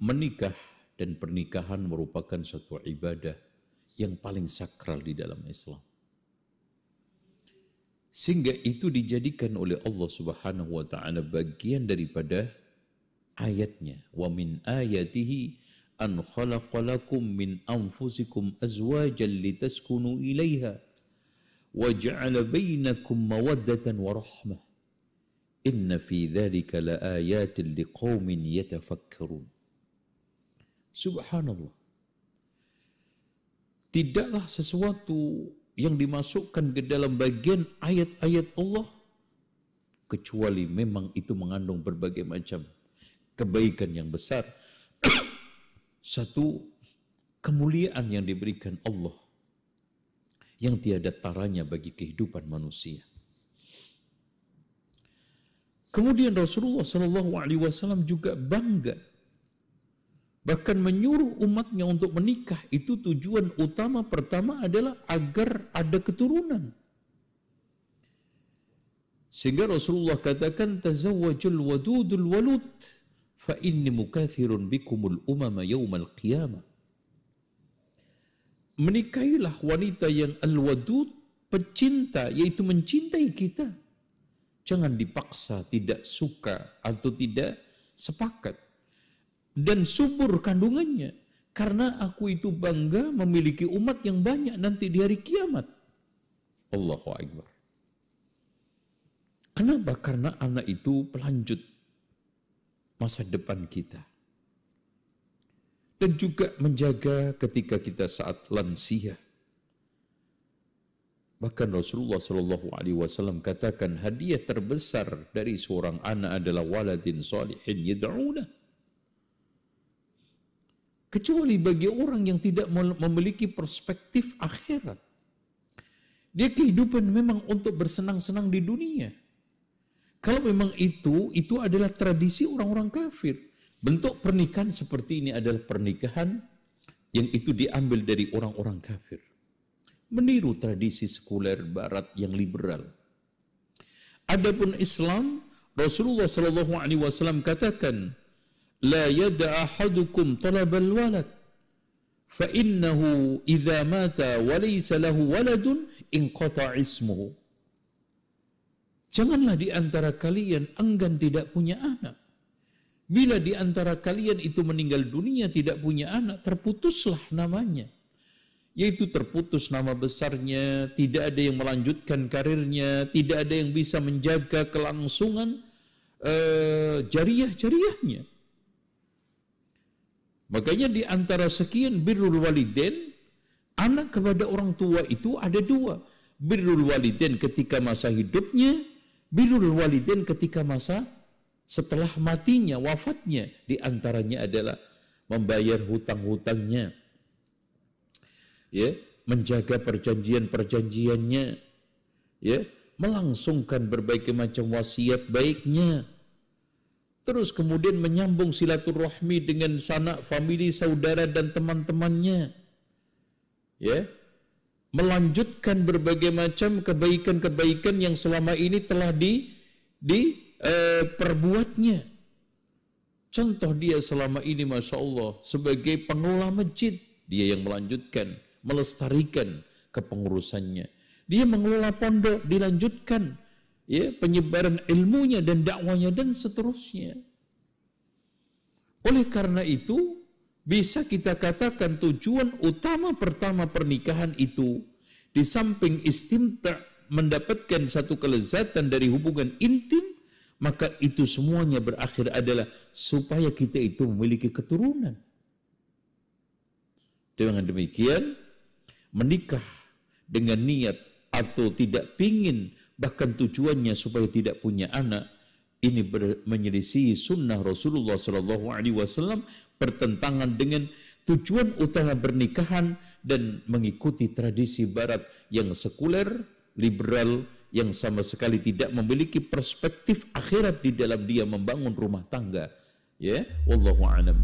menikah dan pernikahan merupakan suatu ibadah yang paling sakral di dalam Islam. Sehingga itu dijadikan oleh Allah Subhanahu wa taala bagian daripada ayatnya. Wa min ayatihi an khalaqalakum min anfusikum azwajan litaskunu ilaiha wa ja'ala bainakum mawaddatan wa rahmah. Inna fi dhalika la ayatin liqaumin yatafakkarun. Subhanallah. Tidaklah sesuatu yang dimasukkan ke dalam bagian ayat-ayat Allah kecuali memang itu mengandung berbagai macam kebaikan yang besar satu kemuliaan yang diberikan Allah yang tiada taranya bagi kehidupan manusia. Kemudian Rasulullah Shallallahu Alaihi Wasallam juga bangga Bahkan menyuruh umatnya untuk menikah itu tujuan utama pertama adalah agar ada keturunan. Sehingga Rasulullah katakan tazawwajul wadudul walud fa inni mukathirun bikumul umama yaumal qiyamah. Menikahilah wanita yang al-wadud pecinta yaitu mencintai kita. Jangan dipaksa tidak suka atau tidak sepakat dan subur kandungannya. Karena aku itu bangga memiliki umat yang banyak nanti di hari kiamat. Allahu Akbar. Kenapa? Karena anak itu pelanjut masa depan kita. Dan juga menjaga ketika kita saat lansia. Bahkan Rasulullah Shallallahu Alaihi Wasallam katakan hadiah terbesar dari seorang anak adalah waladin salihin yad'una kecuali bagi orang yang tidak memiliki perspektif akhirat. Dia kehidupan memang untuk bersenang-senang di dunia. Kalau memang itu, itu adalah tradisi orang-orang kafir. Bentuk pernikahan seperti ini adalah pernikahan yang itu diambil dari orang-orang kafir. Meniru tradisi sekuler barat yang liberal. Adapun Islam, Rasulullah Shallallahu Alaihi Wasallam katakan, لا يدع أحدكم طلب الولد فإنه إذا مات وليس له ولد انقطع اسمه Janganlah di antara kalian enggan tidak punya anak. Bila di antara kalian itu meninggal dunia tidak punya anak, terputuslah namanya. Yaitu terputus nama besarnya, tidak ada yang melanjutkan karirnya, tidak ada yang bisa menjaga kelangsungan uh, jariah-jariahnya. Makanya di antara sekian birrul waliden, anak kepada orang tua itu ada dua. Birrul waliden ketika masa hidupnya, birrul waliden ketika masa setelah matinya, wafatnya. Di antaranya adalah membayar hutang-hutangnya. Ya, menjaga perjanjian-perjanjiannya. Ya, melangsungkan berbagai macam wasiat baiknya terus kemudian menyambung silaturahmi dengan sanak famili saudara dan teman-temannya. Ya. Melanjutkan berbagai macam kebaikan-kebaikan yang selama ini telah di di eh, contoh dia selama ini masya Allah sebagai pengelola masjid. Dia yang melanjutkan melestarikan kepengurusannya. Dia mengelola pondok dilanjutkan ya penyebaran ilmunya dan dakwanya dan seterusnya. Oleh karena itu, bisa kita katakan tujuan utama pertama pernikahan itu di samping istimta mendapatkan satu kelezatan dari hubungan intim, maka itu semuanya berakhir adalah supaya kita itu memiliki keturunan. Dengan demikian, menikah dengan niat atau tidak pingin bahkan tujuannya supaya tidak punya anak ini menyelisih sunnah Rasulullah Shallallahu Alaihi Wasallam pertentangan dengan tujuan utama pernikahan dan mengikuti tradisi Barat yang sekuler, liberal, yang sama sekali tidak memiliki perspektif akhirat di dalam dia membangun rumah tangga. Ya, wallahu a'lam.